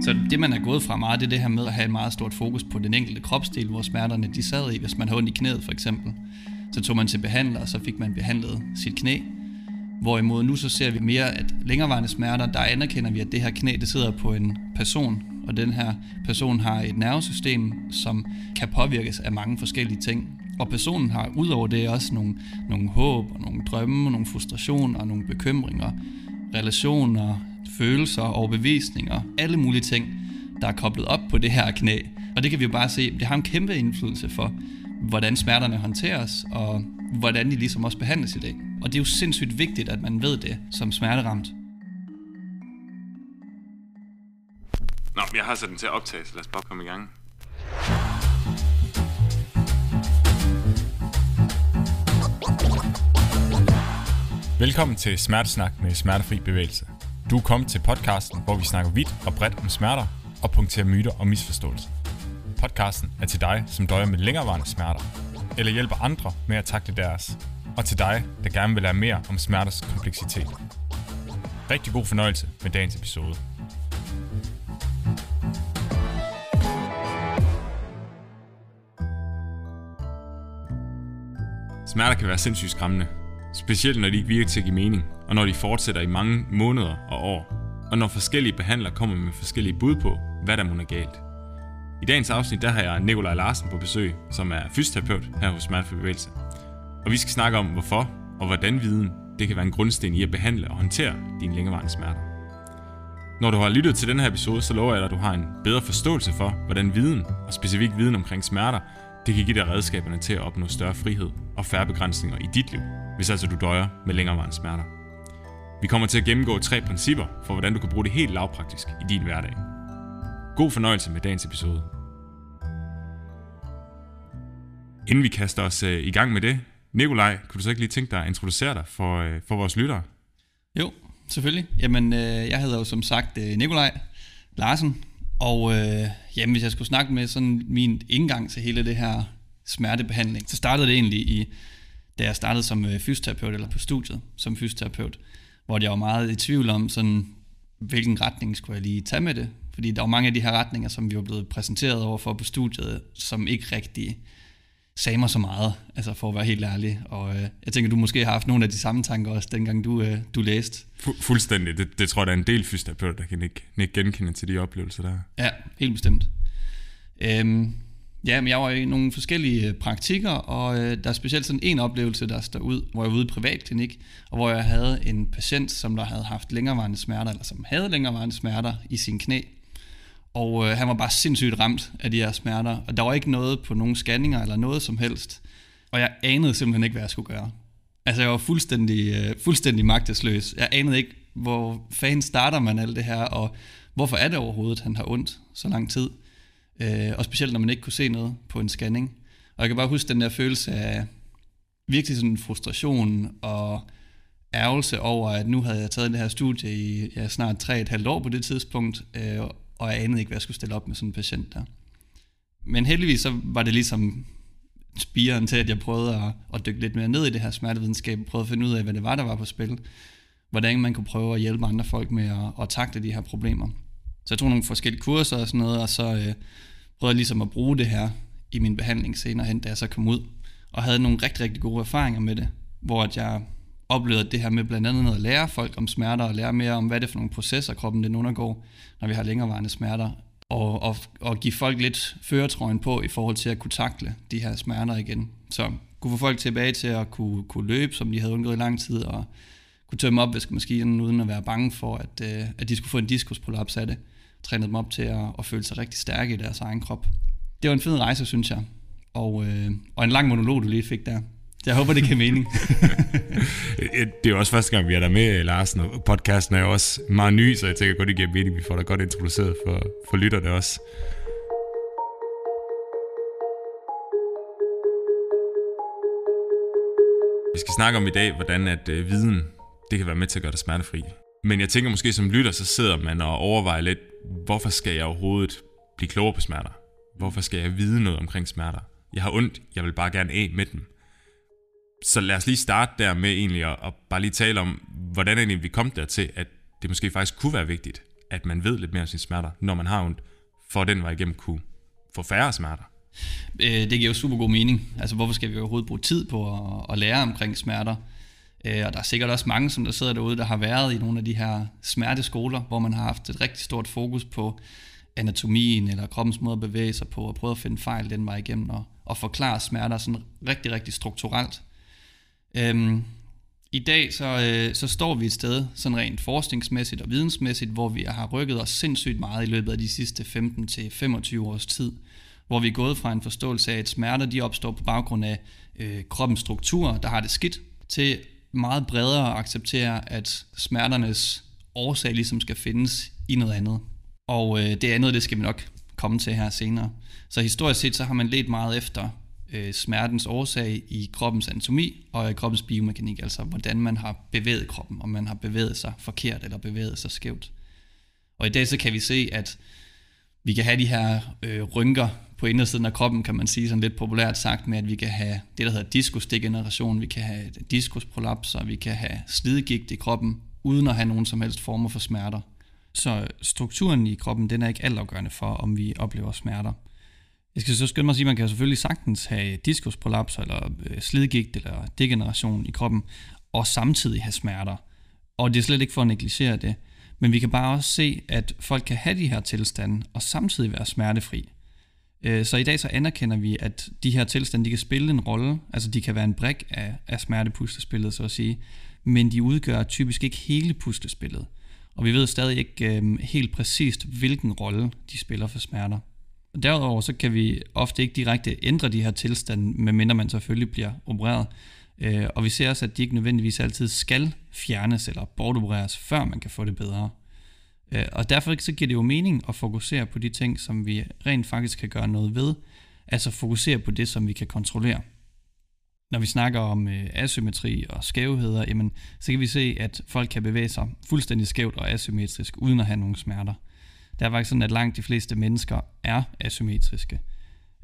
Så det, man er gået fra meget, det er det her med at have et meget stort fokus på den enkelte kropsdel, hvor smerterne de sad i. Hvis man havde ondt i knæet for eksempel, så tog man til behandler, og så fik man behandlet sit knæ. Hvorimod nu så ser vi mere, at længerevarende smerter, der anerkender vi, at det her knæ, det sidder på en person, og den her person har et nervesystem, som kan påvirkes af mange forskellige ting. Og personen har udover det også nogle, nogle håb, og nogle drømme, og nogle frustrationer, og nogle bekymringer, relationer, følelser, overbevisninger, alle mulige ting, der er koblet op på det her knæ. Og det kan vi jo bare se, det har en kæmpe indflydelse for, hvordan smerterne håndteres, og hvordan de ligesom også behandles i dag. Og det er jo sindssygt vigtigt, at man ved det som smerteramt. Nå, jeg har sat den til at optage, så lad os bare komme i gang. Velkommen til Smertesnak med Smertefri Bevægelse. Du er kommet til podcasten, hvor vi snakker vidt og bredt om smerter og punkterer myter og misforståelser. Podcasten er til dig, som døjer med længerevarende smerter, eller hjælper andre med at takle deres, og til dig, der gerne vil lære mere om smerters kompleksitet. Rigtig god fornøjelse med dagens episode. Smerter kan være sindssygt skræmmende, specielt når de ikke virker til at give mening, og når de fortsætter i mange måneder og år, og når forskellige behandlere kommer med forskellige bud på, hvad der må er galt. I dagens afsnit der har jeg Nikolaj Larsen på besøg, som er fysioterapeut her hos Smertefri Bevægelse. Og vi skal snakke om, hvorfor og hvordan viden det kan være en grundsten i at behandle og håndtere dine længerevarende smerter. Når du har lyttet til den her episode, så lover jeg dig, at du har en bedre forståelse for, hvordan viden, og specifik viden omkring smerter, det kan give dig redskaberne til at opnå større frihed og færre begrænsninger i dit liv, hvis altså du døjer med længerevarende smerter. Vi kommer til at gennemgå tre principper for, hvordan du kan bruge det helt lavpraktisk i din hverdag. God fornøjelse med dagens episode. Inden vi kaster os øh, i gang med det, Nikolaj, kunne du så ikke lige tænke dig at introducere dig for, øh, for vores lyttere? Jo, selvfølgelig. Jamen, øh, jeg hedder jo som sagt øh, Nikolaj Larsen, og øh, jamen, hvis jeg skulle snakke med sådan min indgang til hele det her smertebehandling, så startede det egentlig i, da jeg startede som øh, fysioterapeut, eller på studiet som fysioterapeut, hvor jeg var meget i tvivl om, sådan, hvilken retning skulle jeg lige tage med det. Fordi der var mange af de her retninger, som vi var blevet præsenteret over for på studiet, som ikke rigtig sagde mig så meget, altså for at være helt ærlig. Og øh, jeg tænker, du måske har haft nogle af de samme tanker også, dengang du, øh, du læste. Fu- fuldstændig. Det, det tror jeg, der er en del fysioterapeuter, der kan ikke, ikke genkende til de oplevelser der. Ja, helt bestemt. Øhm, ja, men jeg var i nogle forskellige praktikker, og øh, der er specielt sådan en oplevelse, der står ud, hvor jeg var ude i privatklinik, og hvor jeg havde en patient, som der havde haft længerevarende smerter, eller som havde længerevarende smerter i sin knæ. Og øh, han var bare sindssygt ramt af de her smerter, og der var ikke noget på nogen scanninger eller noget som helst. Og jeg anede simpelthen ikke, hvad jeg skulle gøre. Altså jeg var fuldstændig, øh, fuldstændig magtesløs. Jeg anede ikke, hvor fanden starter man alt det her, og hvorfor er det overhovedet, han har ondt så lang tid. Øh, og specielt når man ikke kunne se noget på en scanning. Og jeg kan bare huske den der følelse af virkelig sådan frustration og ærgelse over, at nu havde jeg taget det her studie i ja, snart tre et halvt år på det tidspunkt, øh, og jeg anede ikke, hvad jeg skulle stille op med sådan en patient der. Men heldigvis så var det ligesom spiren til, at jeg prøvede at, at dykke lidt mere ned i det her smertevidenskab, prøvede at finde ud af, hvad det var, der var på spil. Hvordan man kunne prøve at hjælpe andre folk med at, at takle de her problemer. Så jeg tog nogle forskellige kurser og sådan noget, og så øh, prøvede jeg ligesom at bruge det her i min behandling senere hen, da jeg så kom ud, og havde nogle rigtig, rigtig gode erfaringer med det, hvor at jeg oplevet det her med blandt andet at lære folk om smerter, og lære mere om, hvad det er for nogle processer, kroppen den undergår, når vi har længerevarende smerter, og, og, og give folk lidt føretrøjen på i forhold til at kunne takle de her smerter igen. Så kunne få folk tilbage til at kunne, kunne løbe, som de havde undgået i lang tid, og kunne tømme opvaskemaskinen uden at være bange for, at, øh, at de skulle få en diskusprolaps af det. Trænede dem op til at, at føle sig rigtig stærke i deres egen krop. Det var en fed rejse, synes jeg. Og, øh, og en lang monolog, du lige fik der. Jeg håber, det giver mening. det er jo også første gang, vi er der med, Larsen, og podcasten er jo også meget ny, så jeg tænker godt, det giver mening, vi får dig godt introduceret for, for lytterne også. Vi skal snakke om i dag, hvordan at øh, viden det kan være med til at gøre dig smertefri. Men jeg tænker måske som lytter, så sidder man og overvejer lidt, hvorfor skal jeg overhovedet blive klogere på smerter? Hvorfor skal jeg vide noget omkring smerter? Jeg har ondt, jeg vil bare gerne af med dem. Så lad os lige starte der med egentlig at, at bare lige tale om, hvordan egentlig vi kom dertil, at det måske faktisk kunne være vigtigt at man ved lidt mere om sine smerter, når man har ondt, for den vej igennem kunne få færre smerter? Øh, det giver jo super god mening. Altså, hvorfor skal vi overhovedet bruge tid på at, at lære omkring smerter? Øh, og der er sikkert også mange, som der sidder derude, der har været i nogle af de her smerteskoler, hvor man har haft et rigtig stort fokus på anatomien eller kroppens måde at bevæge sig på, og prøve at finde fejl den vej igennem, og, og forklare smerter sådan rigtig, rigtig strukturelt. Øhm, I dag så, øh, så står vi et sted, sådan rent forskningsmæssigt og vidensmæssigt, hvor vi har rykket os sindssygt meget i løbet af de sidste 15-25 års tid, hvor vi er gået fra en forståelse af, at smerter de opstår på baggrund af øh, kroppens struktur, der har det skidt, til meget bredere at acceptere, at smerternes årsag ligesom skal findes i noget andet. Og øh, det andet, det skal vi nok komme til her senere. Så historisk set, så har man let meget efter øh, smertens årsag i kroppens anatomi og i kroppens biomekanik, altså hvordan man har bevæget kroppen, om man har bevæget sig forkert eller bevæget sig skævt. Og i dag så kan vi se, at vi kan have de her øh, rynker på indersiden af kroppen, kan man sige sådan lidt populært sagt, med at vi kan have det, der hedder diskusdegeneration, vi kan have diskusprolapser, vi kan have slidgigt i kroppen, uden at have nogen som helst former for smerter. Så strukturen i kroppen, den er ikke altafgørende for, om vi oplever smerter. Jeg skal så skynde mig at sige, at man kan selvfølgelig sagtens have diskusprolaps eller øh, slidgigt, eller degeneration i kroppen, og samtidig have smerter. Og det er slet ikke for at negligere det, men vi kan bare også se, at folk kan have de her tilstande, og samtidig være smertefri. Øh, så i dag så anerkender vi, at de her tilstande, de kan spille en rolle, altså de kan være en brik af, af smertepustespillet, så at sige, men de udgør typisk ikke hele puslespillet. Og vi ved stadig ikke øh, helt præcist, hvilken rolle de spiller for smerter. Derudover så kan vi ofte ikke direkte ændre de her tilstande, medmindre man selvfølgelig bliver opereret. Øh, og vi ser også, at de ikke nødvendigvis altid skal fjernes eller bortopereres, før man kan få det bedre. Øh, og derfor så giver det jo mening at fokusere på de ting, som vi rent faktisk kan gøre noget ved. Altså fokusere på det, som vi kan kontrollere. Når vi snakker om øh, asymmetri og skævheder, jamen, så kan vi se, at folk kan bevæge sig fuldstændig skævt og asymmetrisk, uden at have nogen smerter. Det er faktisk sådan, at langt de fleste mennesker er asymmetriske.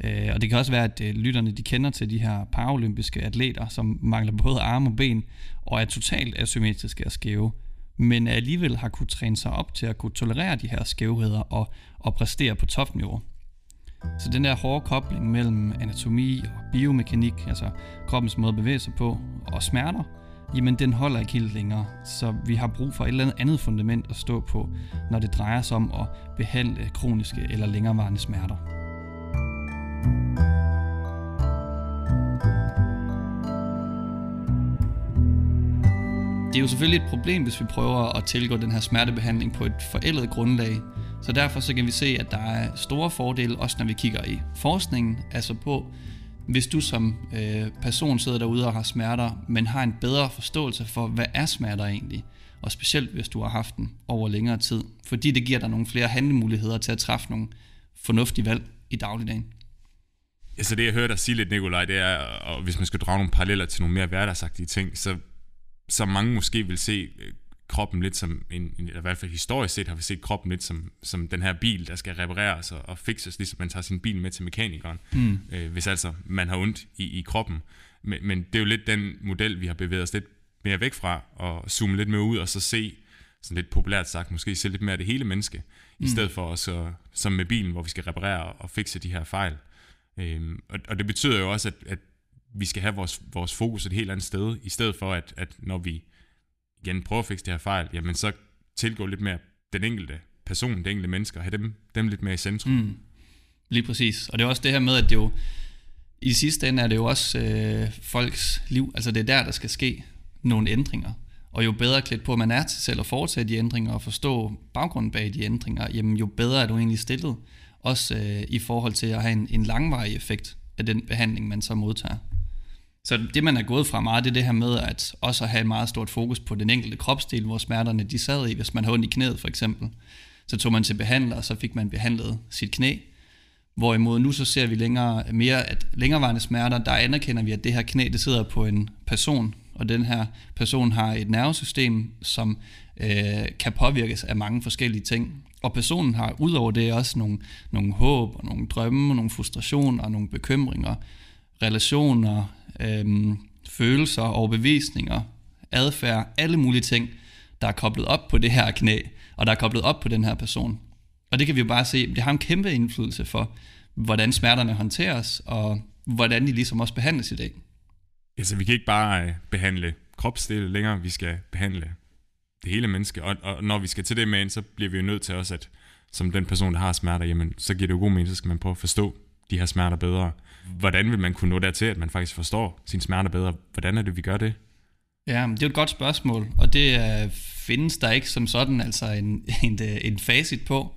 Øh, og det kan også være, at øh, lytterne de kender til de her paralympiske atleter, som mangler både arme og ben, og er totalt asymmetriske og skæve, men alligevel har kunne træne sig op til at kunne tolerere de her skævheder og, og præstere på topniveau. Så den der hårde kobling mellem anatomi og biomekanik, altså kroppens måde at bevæge sig på, og smerter, jamen den holder ikke helt længere. Så vi har brug for et eller andet fundament at stå på, når det drejer sig om at behandle kroniske eller længerevarende smerter. Det er jo selvfølgelig et problem, hvis vi prøver at tilgå den her smertebehandling på et forældet grundlag. Så derfor så kan vi se, at der er store fordele, også når vi kigger i forskningen, altså på, hvis du som øh, person sidder derude og har smerter, men har en bedre forståelse for, hvad er smerter egentlig, og specielt hvis du har haft den over længere tid, fordi det giver dig nogle flere handlemuligheder til at træffe nogle fornuftige valg i dagligdagen. Ja, så det jeg hørte dig sige lidt, Nikolaj, det er, og hvis man skal drage nogle paralleller til nogle mere hverdagsagtige ting, så som mange måske vil se øh, kroppen lidt som, en, eller i hvert fald historisk set har vi set kroppen lidt som, som den her bil, der skal repareres og, og fixes, ligesom man tager sin bil med til mekanikeren, mm. øh, hvis altså man har ondt i, i kroppen. Men, men det er jo lidt den model, vi har bevæget os lidt mere væk fra, og zoome lidt mere ud, og så se, sådan lidt populært sagt, måske se lidt mere det hele menneske, mm. i stedet for os, som med bilen, hvor vi skal reparere og fixe de her fejl. Øhm, og, og det betyder jo også, at, at vi skal have vores, vores fokus et helt andet sted, i stedet for at, at når vi igen prøver at fikse det her fejl, jamen så tilgå lidt mere den enkelte person, det enkelte menneske, og have dem, dem lidt mere i centrum. Mm. Lige præcis. Og det er også det her med, at det jo, i sidste ende er det jo også øh, folks liv, altså det er der, der skal ske nogle ændringer. Og jo bedre klædt på man er til selv at foretage de ændringer og forstå baggrunden bag de ændringer, jamen jo bedre er du egentlig stillet. Også øh, i forhold til at have en, en langvarig effekt af den behandling, man så modtager. Så det, man er gået fra meget, det er det her med at også have et meget stort fokus på den enkelte kropsdel, hvor smerterne de sad i. Hvis man havde ondt i knæet for eksempel, så tog man til behandler, og så fik man behandlet sit knæ. Hvorimod nu så ser vi længere, mere, at længerevarende smerter, der anerkender vi, at det her knæ, det sidder på en person, og den her person har et nervesystem, som øh, kan påvirkes af mange forskellige ting. Og personen har udover det også nogle, nogle håb, og nogle drømme, og nogle frustrationer, og nogle bekymringer, relationer, øhm, følelser, overbevisninger, adfærd, alle mulige ting, der er koblet op på det her knæ, og der er koblet op på den her person. Og det kan vi jo bare se, det har en kæmpe indflydelse for, hvordan smerterne håndteres, og hvordan de ligesom også behandles i dag. Altså, vi kan ikke bare øh, behandle kropsdele længere, vi skal behandle det hele menneske, og, og når vi skal til det med ind, så bliver vi jo nødt til også, at som den person, der har smerter, jamen, så giver det jo god mening, så skal man prøve at forstå de her smerter bedre. Hvordan vil man kunne nå dertil, at man faktisk forstår sin smerter bedre? Hvordan er det, vi gør det? Ja, det er et godt spørgsmål, og det øh, findes der ikke som sådan altså en, en, øh, en facit på.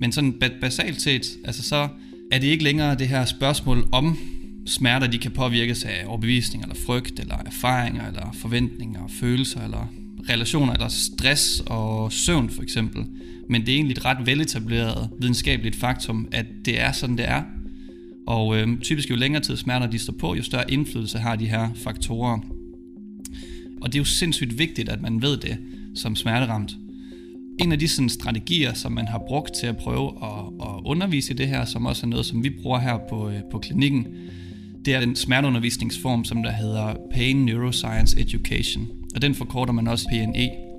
Men sådan basalt set, altså så er det ikke længere det her spørgsmål om smerter, de kan påvirkes af overbevisning, eller frygt, eller erfaringer, eller forventninger, følelser, eller relationer, eller stress og søvn for eksempel. Men det er egentlig et ret veletableret videnskabeligt faktum, at det er sådan, det er. Og øh, typisk jo længere tid smerter de står på, jo større indflydelse har de her faktorer. Og det er jo sindssygt vigtigt, at man ved det som smerteramt. En af de sådan, strategier, som man har brugt til at prøve at, at undervise i det her, som også er noget, som vi bruger her på, øh, på klinikken, det er den smerteundervisningsform, som der hedder Pain Neuroscience Education. Og den forkorter man også PNE.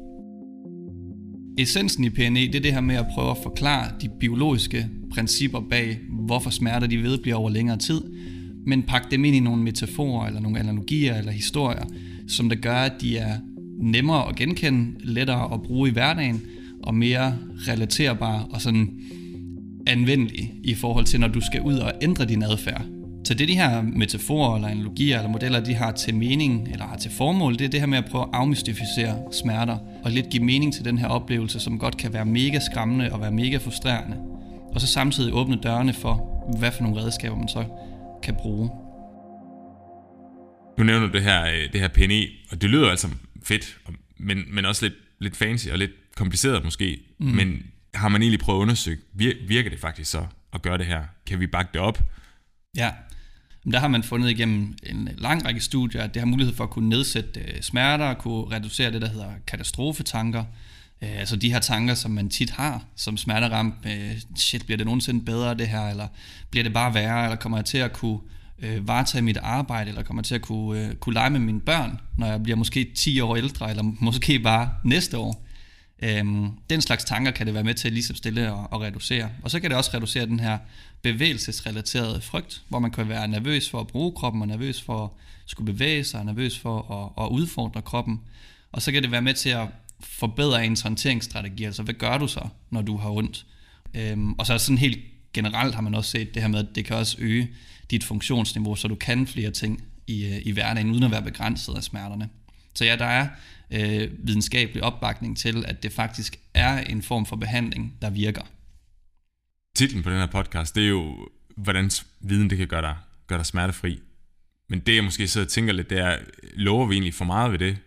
Essensen i PNE, det er det her med at prøve at forklare de biologiske principper bag, hvorfor smerter de vedbliver over længere tid, men pakke dem ind i nogle metaforer, eller nogle analogier, eller historier, som der gør, at de er nemmere at genkende, lettere at bruge i hverdagen, og mere relaterbare og sådan anvendelige i forhold til, når du skal ud og ændre din adfærd. Så det de her metaforer eller analogier eller modeller, de har til mening eller har til formål, det er det her med at prøve at afmystificere smerter og lidt give mening til den her oplevelse, som godt kan være mega skræmmende og være mega frustrerende. Og så samtidig åbne dørene for, hvad for nogle redskaber man så kan bruge. Nu nævner du det her, øh, det her PNE, og det lyder altså fedt, men, men også lidt, lidt fancy og lidt kompliceret måske. Mm. Men har man egentlig prøvet at undersøge, virker det faktisk så at gøre det her? Kan vi bakke det op? Ja, men der har man fundet igennem en lang række studier, at det har mulighed for at kunne nedsætte øh, smerter, og kunne reducere det, der hedder katastrofetanker, øh, altså de her tanker, som man tit har som smerteramt, øh, shit, bliver det nogensinde bedre det her, eller bliver det bare værre, eller kommer jeg til at kunne øh, varetage mit arbejde, eller kommer til at kunne, øh, kunne lege med mine børn, når jeg bliver måske 10 år ældre, eller måske bare næste år. Øhm, den slags tanker kan det være med til ligesom stille og, og reducere. Og så kan det også reducere den her bevægelsesrelaterede frygt, hvor man kan være nervøs for at bruge kroppen, og nervøs for at skulle bevæge sig, og nervøs for at, at udfordre kroppen. Og så kan det være med til at forbedre ens håndteringsstrategi, altså hvad gør du så, når du har ondt? Øhm, og så sådan helt generelt har man også set det her med, at det kan også øge dit funktionsniveau, så du kan flere ting i, øh, i hverdagen, uden at være begrænset af smerterne. Så ja, der er øh, videnskabelig opbakning til, at det faktisk er en form for behandling, der virker. Titlen på den her podcast, det er jo, hvordan viden det kan gøre dig, gøre dig smertefri. Men det jeg måske så tænker lidt, det er, lover vi egentlig for meget ved det?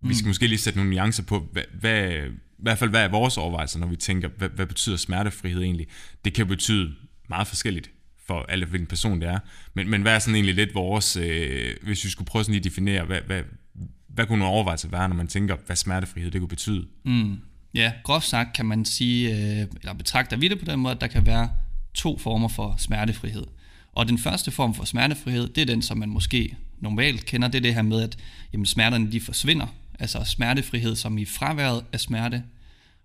Vi skal mm. måske lige sætte nogle nuancer på, hvad, hvad, i hvert fald hvad er vores overvejelser, når vi tænker, hvad, hvad betyder smertefrihed egentlig? Det kan betyde meget forskelligt for alle, hvilken person det er. Men, men hvad er sådan egentlig lidt vores, øh, hvis vi skulle prøve sådan lige at definere, hvad, hvad, hvad kunne nogle overvejelser være, når man tænker, hvad smertefrihed det kunne betyde? Mm. Ja, groft sagt kan man sige, øh, eller betragter vi det på den måde, at der kan være to former for smertefrihed. Og den første form for smertefrihed, det er den, som man måske normalt kender, det er det her med, at jamen, smerterne de forsvinder. Altså smertefrihed som i fraværet af smerte.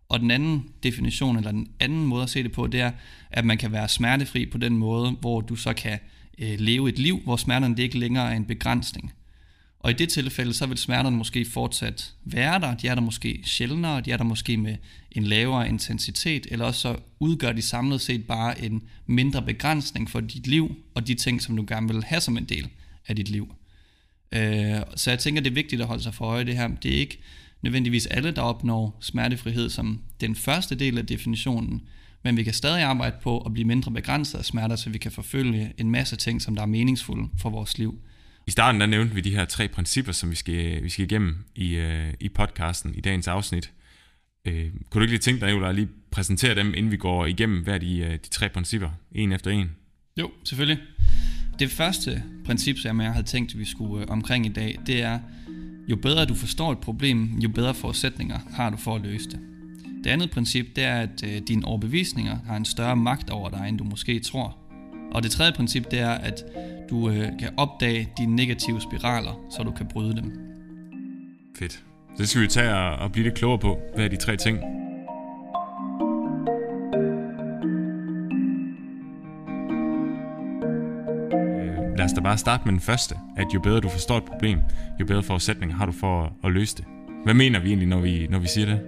Og den anden definition, eller den anden måde at se det på, det er, at man kan være smertefri på den måde, hvor du så kan øh, leve et liv, hvor smerterne det ikke længere er en begrænsning. Og i det tilfælde, så vil smerterne måske fortsat være der. De er der måske sjældnere, de er der måske med en lavere intensitet, eller også så udgør de samlet set bare en mindre begrænsning for dit liv, og de ting, som du gerne vil have som en del af dit liv. Øh, så jeg tænker, det er vigtigt at holde sig for øje det her. Det er ikke nødvendigvis alle, der opnår smertefrihed som den første del af definitionen, men vi kan stadig arbejde på at blive mindre begrænset af smerter, så vi kan forfølge en masse ting, som der er meningsfulde for vores liv. I starten der nævnte vi de her tre principper, som vi skal, vi skal igennem i, øh, i podcasten, i dagens afsnit. Øh, kunne du ikke lige tænke dig, at lige præsentere dem, inden vi går igennem hver de, øh, de tre principper, en efter en? Jo, selvfølgelig. Det første princip, som jeg havde tænkt, vi skulle øh, omkring i dag, det er, jo bedre du forstår et problem, jo bedre forudsætninger har du for at løse det. Det andet princip, det er, at øh, dine overbevisninger har en større magt over dig, end du måske tror. Og det tredje princip, det er, at du øh, kan opdage dine negative spiraler, så du kan bryde dem. Fedt. Så det skal vi tage og, og blive lidt klogere på. Hvad er de tre ting? Øh, Lad os da bare starte med den første, at jo bedre du forstår et problem, jo bedre forudsætninger har du for at, at løse det. Hvad mener vi egentlig, når vi, når vi siger det?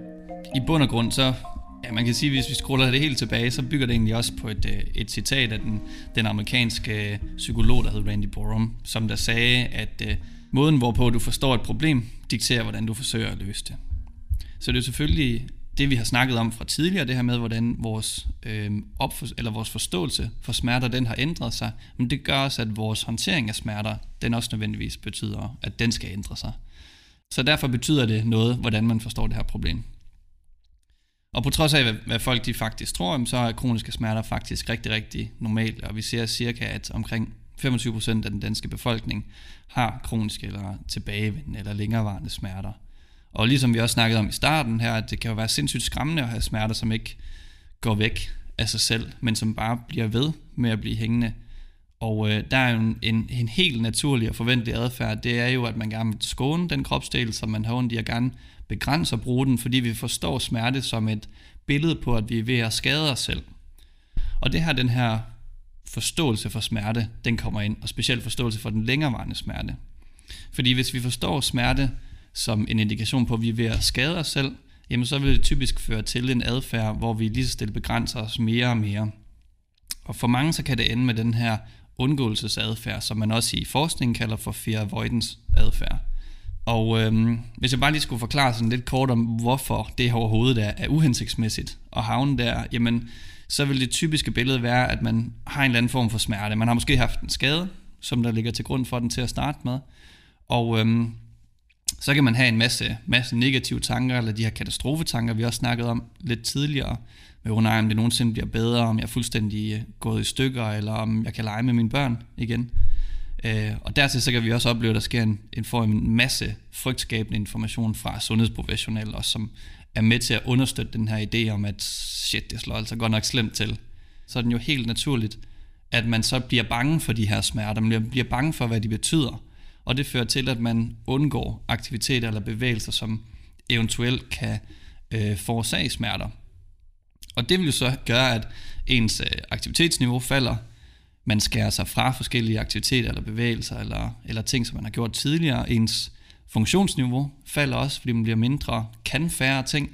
I bund og grund, så ja, man kan sige, hvis vi scroller det helt tilbage, så bygger det egentlig også på et, øh, et citat af den, den amerikanske øh, psykolog, der hed Randy Borum, som der sagde, at uh, måden, hvorpå du forstår et problem, dikterer, hvordan du forsøger at løse det. Så det er selvfølgelig det, vi har snakket om fra tidligere, det her med, hvordan vores, øh, opfor, eller vores forståelse for smerter, den har ændret sig, men det gør også, at vores håndtering af smerter, den også nødvendigvis betyder, at den skal ændre sig. Så derfor betyder det noget, hvordan man forstår det her problem. Og på trods af, hvad folk de faktisk tror, så er kroniske smerter faktisk rigtig, rigtig normalt, og vi ser cirka, at omkring 25% af den danske befolkning har kroniske eller tilbagevendende eller længerevarende smerter. Og ligesom vi også snakkede om i starten her, at det kan jo være sindssygt skræmmende at have smerter, som ikke går væk af sig selv, men som bare bliver ved med at blive hængende. Og øh, der er jo en, en, en helt naturlig og forventelig adfærd, det er jo, at man gerne vil skåne den kropsdel, som man har ondt i, og gerne begrænser at bruge den, fordi vi forstår smerte som et billede på, at vi er ved at skade os selv. Og det her, den her forståelse for smerte, den kommer ind, og specielt forståelse for den længerevarende smerte. Fordi hvis vi forstår smerte som en indikation på, at vi er ved at skade os selv, jamen så vil det typisk føre til en adfærd, hvor vi lige så stille begrænser os mere og mere. Og for mange så kan det ende med den her undgåelsesadfærd, som man også i forskningen kalder for fear avoidance adfærd. Og øhm, hvis jeg bare lige skulle forklare sådan lidt kort om, hvorfor det her overhovedet er, er uhensigtsmæssigt at havne der, jamen så vil det typiske billede være, at man har en eller anden form for smerte. Man har måske haft en skade, som der ligger til grund for den til at starte med. Og øhm, så kan man have en masse, masse negative tanker, eller de her katastrofetanker, vi også snakkede om lidt tidligere, med, oh nej, om det nogensinde bliver bedre, om jeg er fuldstændig øh, gået i stykker, eller om jeg kan lege med mine børn igen. Øh, og dertil så kan vi også opleve, at der sker en, en, form en masse frygtskabende information fra sundhedsprofessionelle, også som er med til at understøtte den her idé om, at shit, det slår altså godt nok slemt til. Så er den jo helt naturligt, at man så bliver bange for de her smerter, man bliver bange for, hvad de betyder, og det fører til, at man undgår aktiviteter eller bevægelser, som eventuelt kan øh, forårsage smerter. Og det vil jo så gøre, at ens øh, aktivitetsniveau falder, man skærer sig fra forskellige aktiviteter eller bevægelser eller, eller ting, som man har gjort tidligere. Ens funktionsniveau falder også, fordi man bliver mindre, kan færre ting.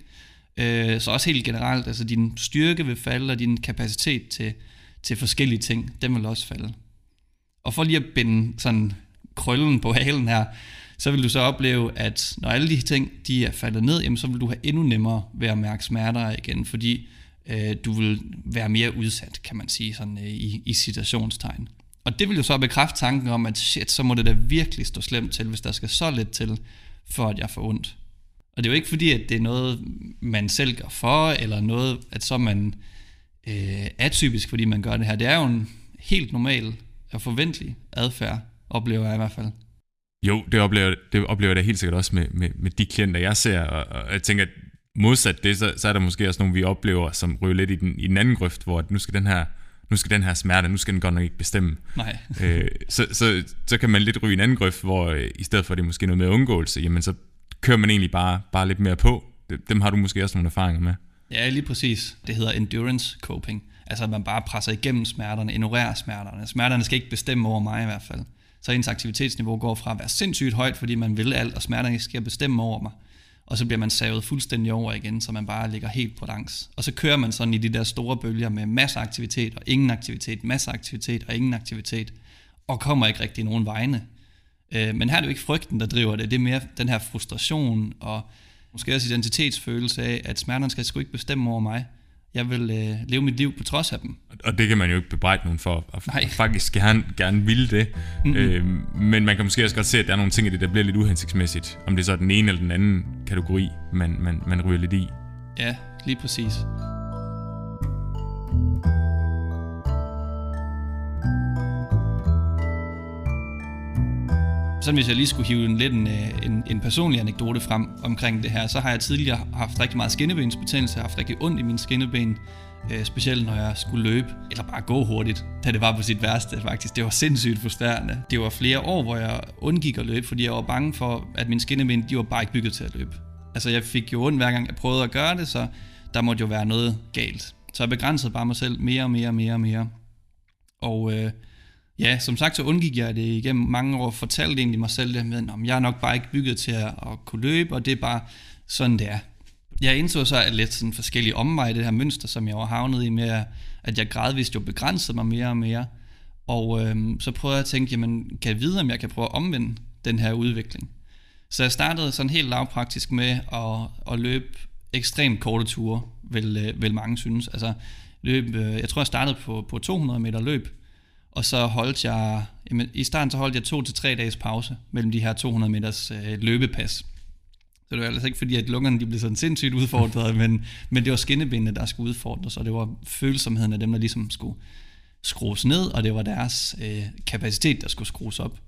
Øh, så også helt generelt, altså din styrke vil falde, og din kapacitet til, til forskellige ting, den vil også falde. Og for lige at binde sådan krøllen på halen her, så vil du så opleve, at når alle de ting de er faldet ned, jamen, så vil du have endnu nemmere ved at mærke smerter igen, fordi øh, du vil være mere udsat, kan man sige, sådan, øh, i, i citationstegn. Og det vil jo så bekræfte tanken om, at shit, så må det da virkelig stå slemt til, hvis der skal så lidt til, for at jeg får ondt. Og det er jo ikke fordi, at det er noget, man selv gør for, eller noget, at så man øh, atypisk, fordi man gør det her. Det er jo en helt normal og forventelig adfærd, oplever jeg i hvert fald. Jo, det oplever, det oplever jeg da helt sikkert også med, med, med de klienter, jeg ser, og, og jeg tænker, at modsat det, så, så er der måske også nogle, vi oplever, som ryger lidt i den, i den anden grøft, hvor nu skal den her nu skal den her smerte, nu skal den godt nok ikke bestemme. Nej. øh, så, så, så kan man lidt ryge i en anden grøft, hvor øh, i stedet for det er måske noget med undgåelse, jamen så kører man egentlig bare, bare lidt mere på. Dem har du måske også nogle erfaringer med. Ja, lige præcis. Det hedder endurance coping. Altså at man bare presser igennem smerterne, ignorerer smerterne. Smerterne skal ikke bestemme over mig i hvert fald. Så ens aktivitetsniveau går fra at være sindssygt højt, fordi man vil alt, og smerterne skal bestemme over mig, og så bliver man savet fuldstændig over igen, så man bare ligger helt på langs. Og så kører man sådan i de der store bølger med masser af aktivitet og ingen aktivitet, masser af aktivitet og ingen aktivitet, og kommer ikke rigtig nogen vegne. Øh, men her er det jo ikke frygten, der driver det, det er mere den her frustration og måske også identitetsfølelse af, at smerterne skal sgu ikke bestemme over mig. Jeg vil øh, leve mit liv på trods af dem. Og det kan man jo ikke bebrejde nogen for, at Nej. faktisk gerne, gerne ville det. Mm-hmm. Øh, men man kan måske også godt se, at der er nogle ting i det, der bliver lidt uhensigtsmæssigt. Om det er så den ene eller den anden kategori, man, man, man ryger lidt i. Ja, lige præcis. Sådan hvis jeg lige skulle hive en lidt en, øh, en, en personlig anekdote frem omkring det her, så har jeg tidligere haft rigtig meget skinnebensbetændelse, haft rigtig ondt i mine skinneben, øh, specielt når jeg skulle løbe, eller bare gå hurtigt, da det var på sit værste faktisk. Det var sindssygt frustrerende. Det var flere år, hvor jeg undgik at løbe, fordi jeg var bange for, at mine skinneben, de var bare ikke bygget til at løbe. Altså jeg fik jo ondt hver gang jeg prøvede at gøre det, så der måtte jo være noget galt. Så jeg begrænsede bare mig selv mere og mere og mere og mere. Og øh, ja, som sagt så undgik jeg det igennem mange år, fortalte egentlig mig selv det med, at jeg er nok bare ikke bygget til at, at kunne løbe, og det er bare sådan, det er. Jeg indså så at lidt sådan forskellige omveje, det her mønster, som jeg var havnet i med, at jeg gradvist jo begrænsede mig mere og mere. Og øhm, så prøvede jeg at tænke, jamen, kan jeg vide, om jeg kan prøve at omvende den her udvikling? Så jeg startede sådan helt lavpraktisk med at, at løbe ekstremt korte ture, vil, øh, vil mange synes. Altså, løb, øh, jeg tror, jeg startede på, på 200 meter løb, og så holdt jeg, jamen, i starten så holdt jeg to til tre dages pause mellem de her 200 meters øh, løbepas. Så det var altså ikke fordi, at lungerne de blev sådan sindssygt udfordret, men, men det var skinnebenene, der skulle udfordres, og det var følsomheden af dem, der ligesom skulle skrues ned, og det var deres øh, kapacitet, der skulle skrues op.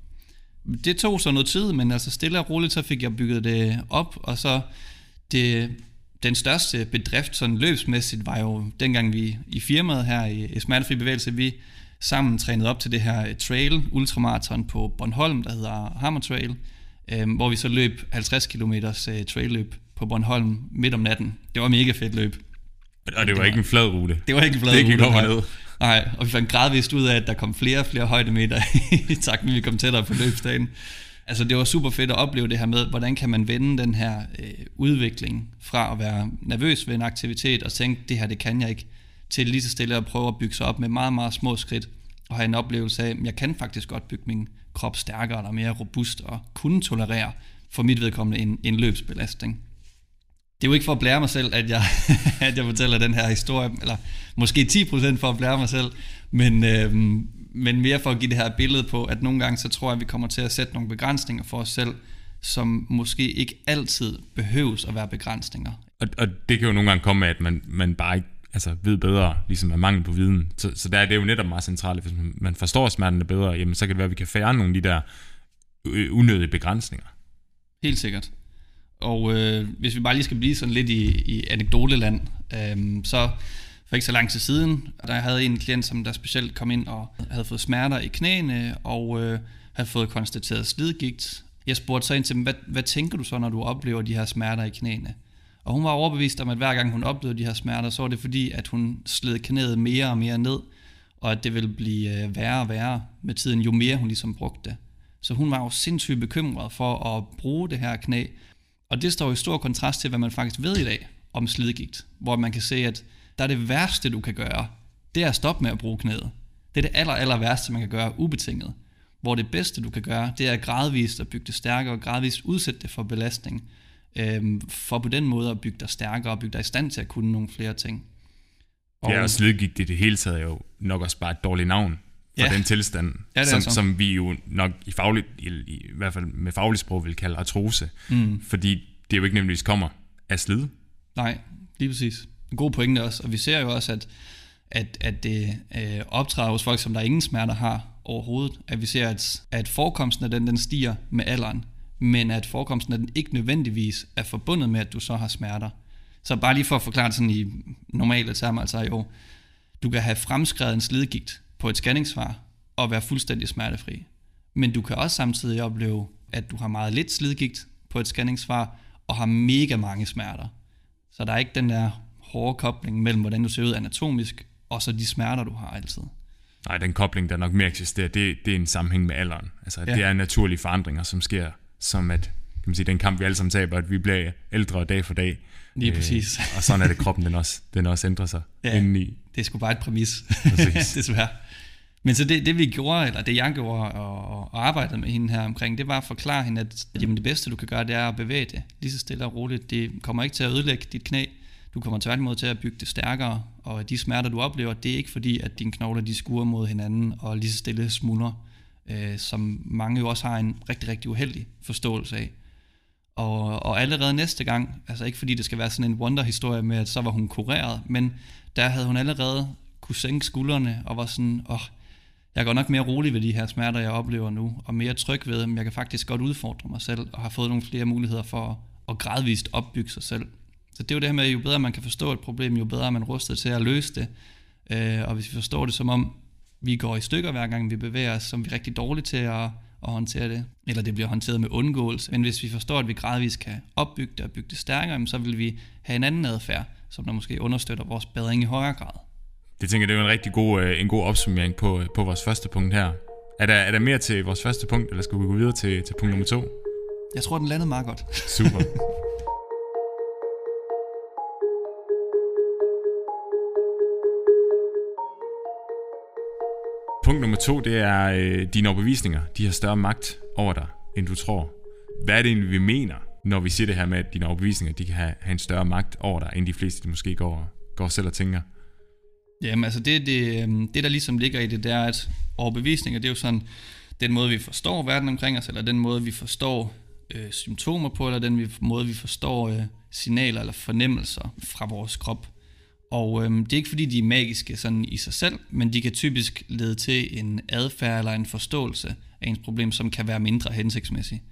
Det tog så noget tid, men altså stille og roligt, så fik jeg bygget det op, og så det, den største bedrift sådan løbsmæssigt var jo dengang vi i firmaet her i, i Smertefri Bevægelse, vi sammen trænet op til det her trail, ultramarathon på Bornholm, der hedder Hammer Trail, øh, hvor vi så løb 50 km øh, trail løb på Bornholm midt om natten. Det var mega fedt løb. Og det, det var, var ikke en flad rute. Det var ikke en flad det rute. Det gik ned. Nej, og vi fandt gradvist ud af, at der kom flere og flere højdemeter i takt med, vi kom tættere på løbsdagen. Altså det var super fedt at opleve det her med, hvordan kan man vende den her øh, udvikling fra at være nervøs ved en aktivitet og tænke, det her det kan jeg ikke, til lige så stille at prøve at bygge sig op med meget, meget små skridt og have en oplevelse af, at jeg kan faktisk godt bygge min krop stærkere eller mere robust og kunne tolerere for mit vedkommende en, en løbsbelastning. Det er jo ikke for at blære mig selv, at jeg, at jeg fortæller den her historie, eller måske 10% for at blære mig selv, men, øhm, men mere for at give det her billede på, at nogle gange så tror jeg, at vi kommer til at sætte nogle begrænsninger for os selv, som måske ikke altid behøves at være begrænsninger. Og, og det kan jo nogle gange komme af, at man, man bare ikke altså, ved bedre, ligesom af mangel på viden. Så, så der er det jo netop meget centralt, hvis man, forstår smerterne bedre, jamen så kan det være, at vi kan færre nogle af de der øh, unødige begrænsninger. Helt sikkert. Og øh, hvis vi bare lige skal blive sådan lidt i, i anekdoteland, øh, så for ikke så lang tid siden, der havde en klient, som der specielt kom ind og havde fået smerter i knæene, og øh, havde fået konstateret slidgigt. Jeg spurgte så ind til dem, hvad, hvad tænker du så, når du oplever de her smerter i knæene? Og hun var overbevist om, at hver gang hun oplevede de her smerter, så var det fordi, at hun sled knæet mere og mere ned, og at det ville blive øh, værre og værre med tiden, jo mere hun ligesom brugte det. Så hun var jo sindssygt bekymret for at bruge det her knæ, og det står i stor kontrast til, hvad man faktisk ved i dag om slidgigt, hvor man kan se, at der er det værste, du kan gøre, det er at stoppe med at bruge knæet. Det er det aller, aller værste, man kan gøre ubetinget. Hvor det bedste, du kan gøre, det er gradvist at bygge det stærkere, og gradvist udsætte det for belastning, øhm, for på den måde at bygge dig stærkere, og bygge dig i stand til at kunne nogle flere ting. Og, ja, og slidgigt i det hele taget er jo nok også bare et dårligt navn for ja. den tilstand, ja, som, som vi jo nok i, fagligt, i, i, i hvert fald med fagligt sprog vil kalde artrose, mm. fordi det jo ikke nødvendigvis kommer af slid. Nej, lige præcis. En god pointe også, og vi ser jo også, at, at, at det øh, optræder hos folk, som der ingen smerter har overhovedet, at vi ser, at, at forekomsten af den, den stiger med alderen, men at forekomsten af den ikke nødvendigvis er forbundet med, at du så har smerter. Så bare lige for at forklare det sådan i normale termer, altså jo, du kan have fremskrevet en slidgigt på et scanningssvar og være fuldstændig smertefri. Men du kan også samtidig opleve, at du har meget lidt slidgigt på et scanningssvar og har mega mange smerter. Så der er ikke den der hårde kobling mellem, hvordan du ser ud anatomisk, og så de smerter, du har altid. Nej, den kobling, der nok mere eksisterer, det, det er en sammenhæng med alderen. Altså, ja. det er naturlige forandringer, som sker, som at kan man sige, den kamp, vi alle sammen taber, at vi bliver ældre dag for dag. Lige præcis. Øh, og sådan er det, kroppen den også, den også ændrer sig ja, indeni. det er sgu bare et præmis, desværre. Men så det, det vi gjorde, eller det jeg gjorde og, og arbejdede med hende her omkring, det var at forklare hende, at jamen, det bedste du kan gøre, det er at bevæge det lige så stille og roligt. Det kommer ikke til at ødelægge dit knæ, du kommer tværtimod til at bygge det stærkere, og de smerter, du oplever, det er ikke fordi, at dine knogler de skuer mod hinanden og lige så stille smuldrer, øh, som mange jo også har en rigtig, rigtig uheldig forståelse af. Og, og allerede næste gang, altså ikke fordi det skal være sådan en wonder-historie med, at så var hun kureret, men der havde hun allerede kunne sænke skuldrene og var sådan, åh, oh, Jeg går nok mere rolig ved de her smerter, jeg oplever nu, og mere tryg ved dem. Jeg kan faktisk godt udfordre mig selv, og har fået nogle flere muligheder for at gradvist opbygge sig selv. Så det er jo det her med, at jo bedre man kan forstå et problem, jo bedre er man rustet til at løse det. Øh, og hvis vi forstår det som om, vi går i stykker hver gang vi bevæger os, som vi er rigtig dårlige til at, at håndtere det, eller det bliver håndteret med undgåelse. Men hvis vi forstår, at vi gradvist kan opbygge det og bygge det stærkere, så vil vi have en anden adfærd, som der måske understøtter vores bedring i højere grad. Det tænker jeg, det er en rigtig god, øh, en god opsummering på, på vores første punkt her. Er der, er der mere til vores første punkt, eller skal vi gå videre til, til punkt nummer to? Jeg tror, den landede meget godt. Super. Punkt nummer to, det er øh, dine overbevisninger. De har større magt over dig, end du tror. Hvad er det egentlig, vi mener, når vi siger det her med, at dine overbevisninger de kan have, have en større magt over dig, end de fleste de måske går, går selv og tænker? Jamen altså det, det, øhm, det, der ligesom ligger i det, det er, at overbevisninger, det er jo sådan den måde, vi forstår verden omkring os, eller den måde, vi forstår øh, symptomer på, eller den måde, vi forstår øh, signaler eller fornemmelser fra vores krop. Og øhm, det er ikke fordi, de er magiske sådan i sig selv, men de kan typisk lede til en adfærd eller en forståelse af ens problem, som kan være mindre hensigtsmæssig.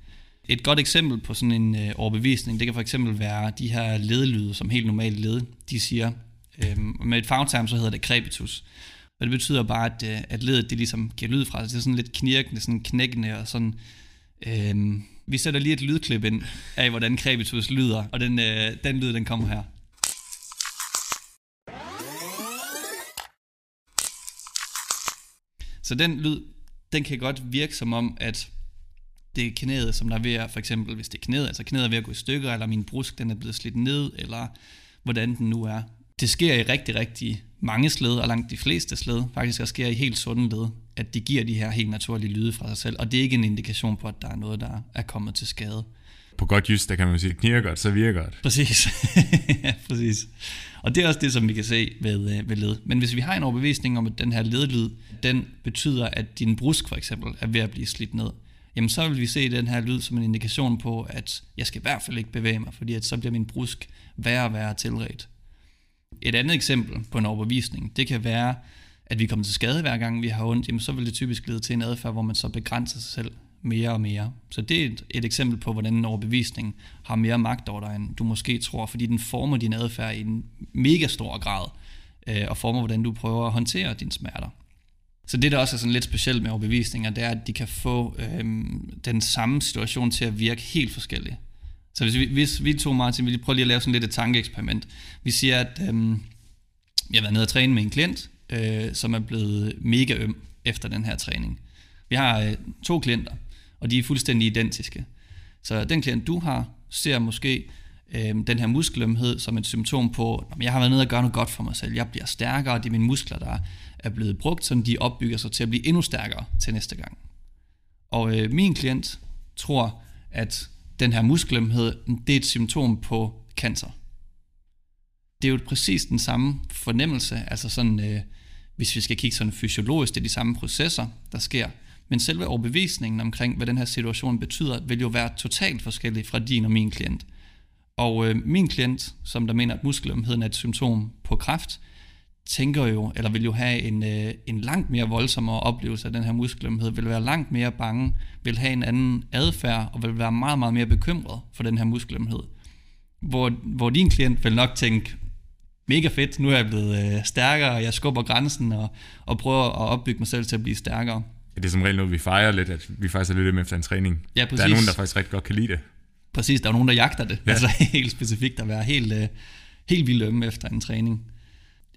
Et godt eksempel på sådan en øh, overbevisning, det kan for eksempel være de her ledelyde, som helt normalt led, de siger, øhm, med et fagterm så hedder det crepitus. Og det betyder bare, at, øh, at ledet det ligesom giver lyd fra sig. Det er sådan lidt knirkende, sådan knækkende og sådan... Øhm, vi sætter lige et lydklip ind af, hvordan crepitus lyder, og den, øh, den lyd, den kommer her. Så den lyd, den kan godt virke som om, at det er knæet, som der er ved at, for eksempel hvis det er knæet, altså knæet er ved at gå i stykker, eller min brusk den er blevet slidt ned, eller hvordan den nu er. Det sker i rigtig, rigtig mange sled, og langt de fleste sled, faktisk også sker i helt sunde led, at de giver de her helt naturlige lyde fra sig selv, og det er ikke en indikation på, at der er noget, der er kommet til skade. På godt just, der kan man sige, at kniger godt, så virker det. Præcis. ja, præcis. Og det er også det, som vi kan se ved, øh, ved led. Men hvis vi har en overbevisning om, at den her ledlyd, den betyder, at din brusk for eksempel er ved at blive slidt ned, jamen så vil vi se den her lyd som en indikation på, at jeg skal i hvert fald ikke bevæge mig, fordi at så bliver min brusk værre og værre tilret. Et andet eksempel på en overbevisning, det kan være, at vi kommer til skade hver gang vi har ondt, jamen så vil det typisk lede til en adfærd, hvor man så begrænser sig selv mere og mere. Så det er et, et eksempel på, hvordan en overbevisning har mere magt over dig, end du måske tror, fordi den former din adfærd i en mega stor grad, øh, og former, hvordan du prøver at håndtere dine smerter. Så det, der også er sådan lidt specielt med overbevisninger, det er, at de kan få øh, den samme situation til at virke helt forskelligt. Så hvis vi, hvis vi to, Martin, vi prøve lige at lave sådan lidt et tankeeksperiment. Vi siger, at øh, jeg har været nede og træne med en klient, øh, som er blevet mega øm efter den her træning. Vi har øh, to klienter, og de er fuldstændig identiske. Så den klient, du har, ser måske øh, den her muskelømhed som et symptom på, at jeg har været nede og gøre noget godt for mig selv. Jeg bliver stærkere, og det er mine muskler, der er blevet brugt, så de opbygger sig til at blive endnu stærkere til næste gang. Og øh, min klient tror, at den her muskelømhed, det er et symptom på cancer. Det er jo præcis den samme fornemmelse, altså sådan, øh, hvis vi skal kigge sådan fysiologisk, det er de samme processer, der sker. Men selve overbevisningen omkring, hvad den her situation betyder, vil jo være totalt forskellig fra din og min klient. Og øh, min klient, som der mener, at muskelømheden er et symptom på kræft, tænker jo, eller vil jo have en, øh, en langt mere voldsommere oplevelse af den her muskelømhed, vil være langt mere bange, vil have en anden adfærd, og vil være meget, meget mere bekymret for den her muskelømhed. Hvor, hvor din klient vil nok tænke, mega fedt, nu er jeg blevet øh, stærkere, og jeg skubber grænsen, og, og prøver at opbygge mig selv til at blive stærkere. Det er som regel noget, vi fejrer lidt, at vi faktisk er lidt med efter en træning. Ja, præcis. Der er nogen, der faktisk rigtig godt kan lide det. Præcis, der er nogen, der jagter det. Ja. Altså helt specifikt at være helt, øh, helt vildt ømme efter en træning.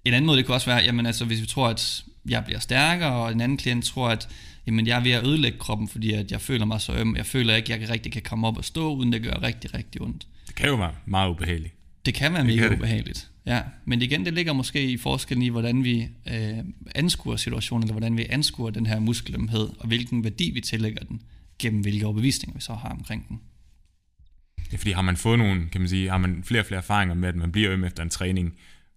En anden måde, det kunne også være, jamen altså, hvis vi tror, at jeg bliver stærkere, og en anden klient tror, at jamen, jeg er ved at ødelægge kroppen, fordi at jeg føler mig så øm. Jeg føler ikke, at jeg rigtig kan komme op og stå, uden det gør rigtig, rigtig ondt. Det kan jo være meget ubehageligt. Det kan være mega ubehageligt. Ja, men igen, det ligger måske i forskellen i, hvordan vi øh, anskuer situationen, eller hvordan vi anskuer den her muskelømhed, og hvilken værdi vi tillægger den, gennem hvilke overbevisninger vi så har omkring den. Det er fordi, har man fået nogle, kan man sige, har man flere og flere erfaringer med, at man bliver øm efter en træning,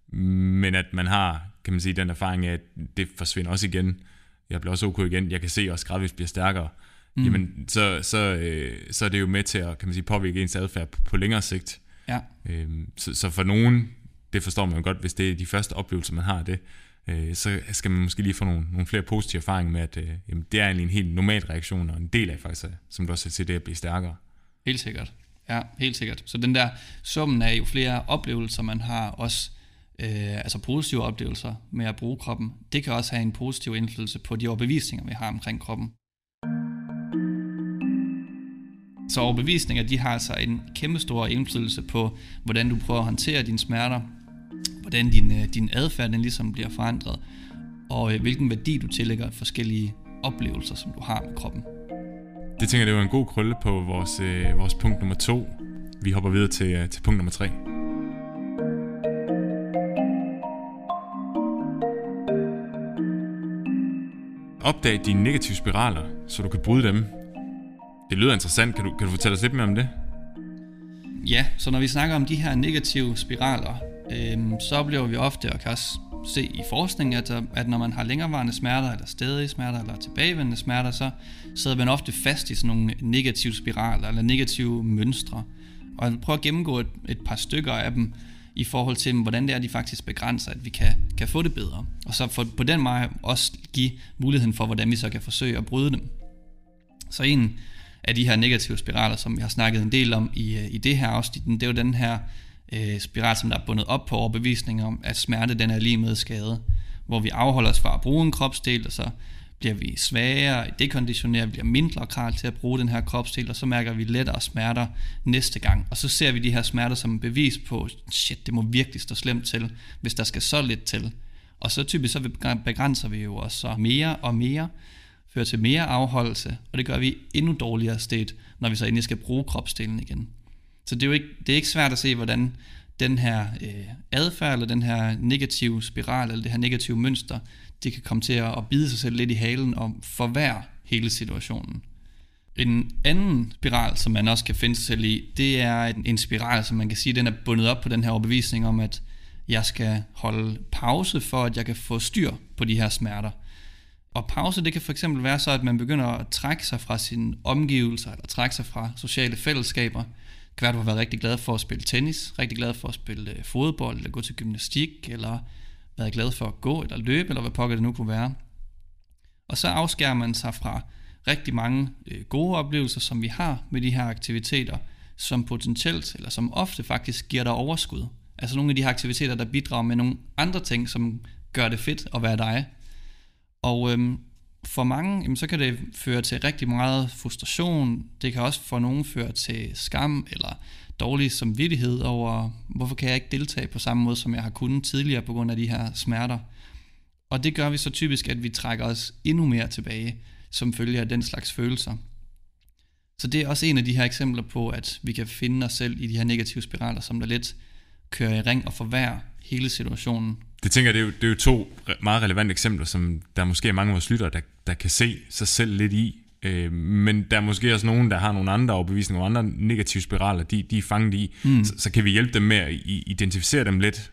men at man har, kan man sige, den erfaring af, at det forsvinder også igen. Jeg bliver også ok igen. Jeg kan se, at også gradvist bliver stærkere. Mm. Jamen, så, så, øh, så er det jo med til at kan man sige, påvirke ens adfærd på, på længere sigt. Ja. Øhm, så, så for nogen, det forstår man jo godt, hvis det er de første oplevelser, man har af det, øh, så skal man måske lige få nogle, nogle flere positive erfaringer med, at øh, jamen, det er egentlig en helt normal reaktion, og en del af faktisk, som du også til det at blive stærkere. Helt sikkert. Ja, helt sikkert. Så den der summen af jo flere oplevelser, man har også, øh, altså positive oplevelser med at bruge kroppen, det kan også have en positiv indflydelse på de overbevisninger, vi har omkring kroppen. Så overbevisninger, de har altså en kæmpe stor indflydelse på, hvordan du prøver at håndtere dine smerter, hvordan din, øh, din adfærd den ligesom bliver forandret, og øh, hvilken værdi du tillægger forskellige oplevelser, som du har med kroppen. Det tænker jeg, det var en god krølle på vores, øh, vores punkt nummer to. Vi hopper videre til, øh, til punkt nummer tre. Opdag dine negative spiraler, så du kan bryde dem. Det lyder interessant. Kan du, kan du fortælle os lidt mere om det? Ja, så når vi snakker om de her negative spiraler, øh, så oplever vi ofte, og kan også se i forskning, at, at når man har længerevarende smerter, eller stadige smerter, eller tilbagevendende smerter, så sidder man ofte fast i sådan nogle negative spiraler, eller negative mønstre. Og jeg prøver at gennemgå et, et par stykker af dem, i forhold til, hvordan det er, de faktisk begrænser, at vi kan, kan få det bedre. Og så for, på den måde også give muligheden for, hvordan vi så kan forsøge at bryde dem. Så en af de her negative spiraler, som vi har snakket en del om i, øh, i det her afsnit, det er jo den her øh, spiral, som der er bundet op på overbevisning om, at smerte den er lige med skade, hvor vi afholder os fra at bruge en kropsdel, og så bliver vi svagere, dekonditioneret, bliver mindre klar til at bruge den her kropsdel, og så mærker vi lettere smerter næste gang. Og så ser vi de her smerter som bevis på, shit, det må virkelig stå slemt til, hvis der skal så lidt til. Og så typisk så begrænser vi jo os så mere og mere, fører til mere afholdelse, og det gør vi endnu dårligere sted, når vi så endelig skal bruge kropsdelen igen. Så det er jo ikke, det er ikke svært at se, hvordan den her øh, adfærd, eller den her negative spiral, eller det her negative mønster, det kan komme til at bide sig selv lidt i halen og forværre hele situationen. En anden spiral, som man også kan finde sig selv i, det er en spiral, som man kan sige, den er bundet op på den her overbevisning om, at jeg skal holde pause for, at jeg kan få styr på de her smerter. Og pause, det kan for eksempel være så, at man begynder at trække sig fra sine omgivelser, eller trække sig fra sociale fællesskaber. Det kan være, at du har været rigtig glad for at spille tennis, rigtig glad for at spille øh, fodbold, eller gå til gymnastik, eller været glad for at gå eller løbe, eller hvad pokker det nu kunne være. Og så afskærer man sig fra rigtig mange øh, gode oplevelser, som vi har med de her aktiviteter, som potentielt, eller som ofte faktisk giver dig overskud. Altså nogle af de her aktiviteter, der bidrager med nogle andre ting, som gør det fedt at være dig. Og øhm, for mange, jamen, så kan det føre til rigtig meget frustration. Det kan også for nogen føre til skam eller dårlig samvittighed over, hvorfor kan jeg ikke deltage på samme måde, som jeg har kunnet tidligere på grund af de her smerter. Og det gør vi så typisk, at vi trækker os endnu mere tilbage, som følge af den slags følelser. Så det er også en af de her eksempler på, at vi kan finde os selv i de her negative spiraler, som der lidt kører i ring og forværrer hele situationen. Det tænker jeg, det er jo, det er jo to meget relevante eksempler, som der måske er mange af vores lyttere, der, der kan se sig selv lidt i. Øh, men der er måske også nogen, der har nogle andre overbevisninger og andre negative spiraler, de, de er fanget i. Mm. Så, så kan vi hjælpe dem med at identificere dem lidt.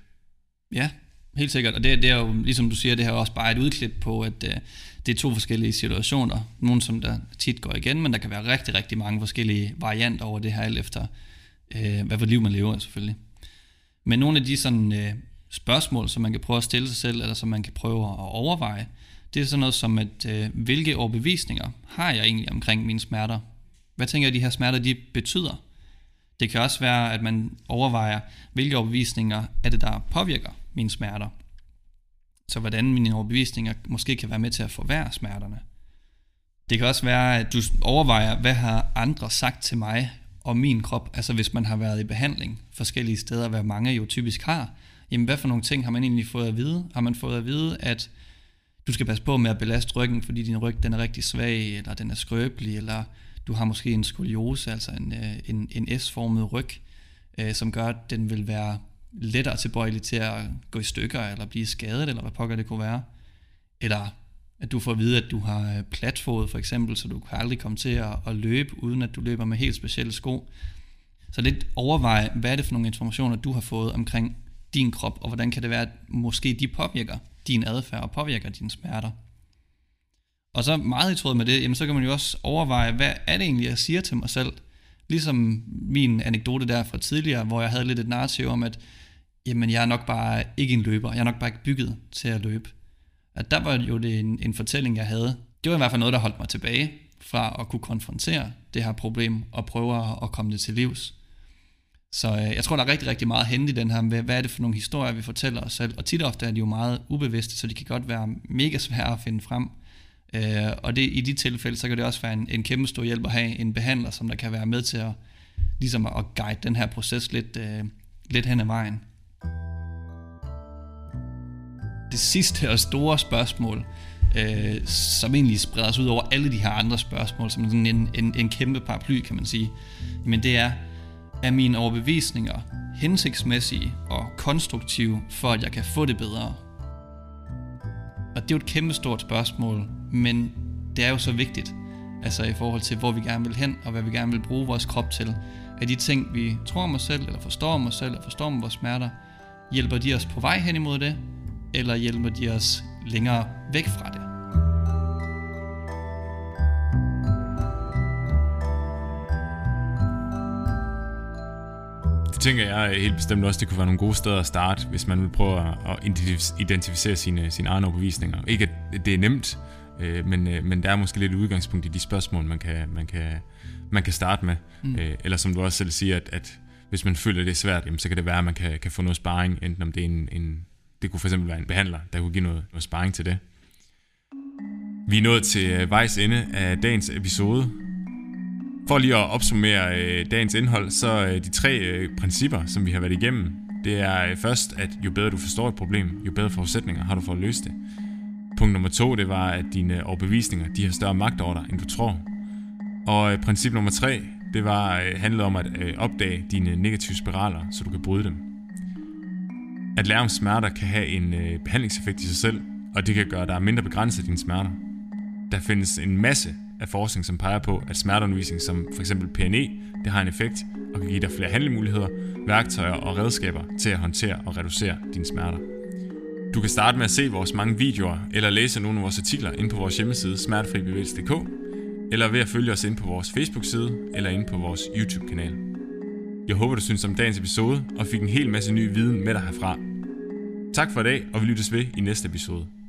Ja, helt sikkert. Og det, det er jo, ligesom du siger, det her er også bare et udklip på, at uh, det er to forskellige situationer. Nogle, som der tit går igen, men der kan være rigtig, rigtig mange forskellige varianter over det her, alt efter uh, hvad for liv man lever selvfølgelig. Men nogle af de sådan, uh, spørgsmål, som man kan prøve at stille sig selv, eller som man kan prøve at overveje, det er sådan noget som, at øh, hvilke overbevisninger har jeg egentlig omkring mine smerter? Hvad tænker jeg, de her smerter de betyder? Det kan også være, at man overvejer, hvilke overbevisninger er det, der påvirker mine smerter. Så hvordan mine overbevisninger måske kan være med til at forværre smerterne. Det kan også være, at du overvejer, hvad har andre sagt til mig om min krop, altså hvis man har været i behandling forskellige steder, hvad mange jo typisk har, jamen hvad for nogle ting har man egentlig fået at vide? Har man fået at vide, at du skal passe på med at belaste ryggen, fordi din ryg den er rigtig svag, eller den er skrøbelig, eller du har måske en skoliose, altså en, øh, en, en S-formet ryg, øh, som gør, at den vil være lettere tilbøjelig til at gå i stykker, eller blive skadet, eller hvad pokker det kunne være. Eller at du får at vide, at du har øh, platfod for eksempel, så du kan aldrig komme til at, at løbe, uden at du løber med helt specielle sko. Så lidt overvej, hvad er det for nogle informationer, du har fået omkring din krop, og hvordan kan det være, at måske de påvirker din adfærd og påvirker dine smerter. Og så meget i tråd med det, jamen så kan man jo også overveje, hvad er det egentlig, jeg siger til mig selv? Ligesom min anekdote der fra tidligere, hvor jeg havde lidt et narrativ om, at jamen, jeg er nok bare ikke en løber, jeg er nok bare ikke bygget til at løbe. at der var jo det en, en fortælling, jeg havde. Det var i hvert fald noget, der holdt mig tilbage fra at kunne konfrontere det her problem og prøve at, at komme det til livs. Så øh, jeg tror, der er rigtig, rigtig meget hente i den her med, hvad er det for nogle historier, vi fortæller os selv. Og tit og ofte er de jo meget ubevidste, så de kan godt være mega svære at finde frem. Øh, og det, i de tilfælde, så kan det også være en, en kæmpe stor hjælp at have en behandler, som der kan være med til at, ligesom at guide den her proces lidt, øh, lidt hen ad vejen. Det sidste og store spørgsmål, øh, som egentlig spreder sig ud over alle de her andre spørgsmål, som sådan en, en, en kæmpe paraply, kan man sige, men det er, er mine overbevisninger hensigtsmæssige og konstruktive, for at jeg kan få det bedre? Og det er jo et kæmpe stort spørgsmål, men det er jo så vigtigt, altså i forhold til, hvor vi gerne vil hen, og hvad vi gerne vil bruge vores krop til. Er de ting, vi tror om os selv, eller forstår om os selv, eller forstår om vores smerter, hjælper de os på vej hen imod det, eller hjælper de os længere væk fra det? Tænker jeg helt bestemt også, det kunne være nogle gode steder at starte, hvis man vil prøve at identificere sine, sine egne overbevisninger. Ikke at det er nemt, øh, men, øh, men der er måske lidt udgangspunkt i de spørgsmål, man kan, man kan, man kan starte med. Mm. Øh, eller som du også selv siger, at, at hvis man føler, det er svært, jamen, så kan det være, at man kan, kan få noget sparring, enten om det er en, en det kunne for eksempel være en behandler, der kunne give noget, noget sparring til det. Vi er nået til vejs ende af dagens episode, for lige at opsummere øh, dagens indhold, så øh, de tre øh, principper, som vi har været igennem, det er øh, først, at jo bedre du forstår et problem, jo bedre forudsætninger har du for at løse det. Punkt nummer to, det var, at dine overbevisninger, de har større magt over dig, end du tror. Og øh, princip nummer tre, det var øh, handlede om at øh, opdage dine negative spiraler, så du kan bryde dem. At lære om smerter kan have en øh, behandlingseffekt i sig selv, og det kan gøre dig mindre begrænset af dine smerter. Der findes en masse af forskning, som peger på, at smerteundervisning som f.eks. PNE, det har en effekt og kan give dig flere handlemuligheder, værktøjer og redskaber til at håndtere og reducere dine smerter. Du kan starte med at se vores mange videoer eller læse nogle af vores artikler ind på vores hjemmeside smertefribevægelse.dk eller ved at følge os ind på vores Facebook-side eller ind på vores YouTube-kanal. Jeg håber, du synes om dagens episode og fik en hel masse ny viden med dig herfra. Tak for i dag, og vi lyttes ved i næste episode.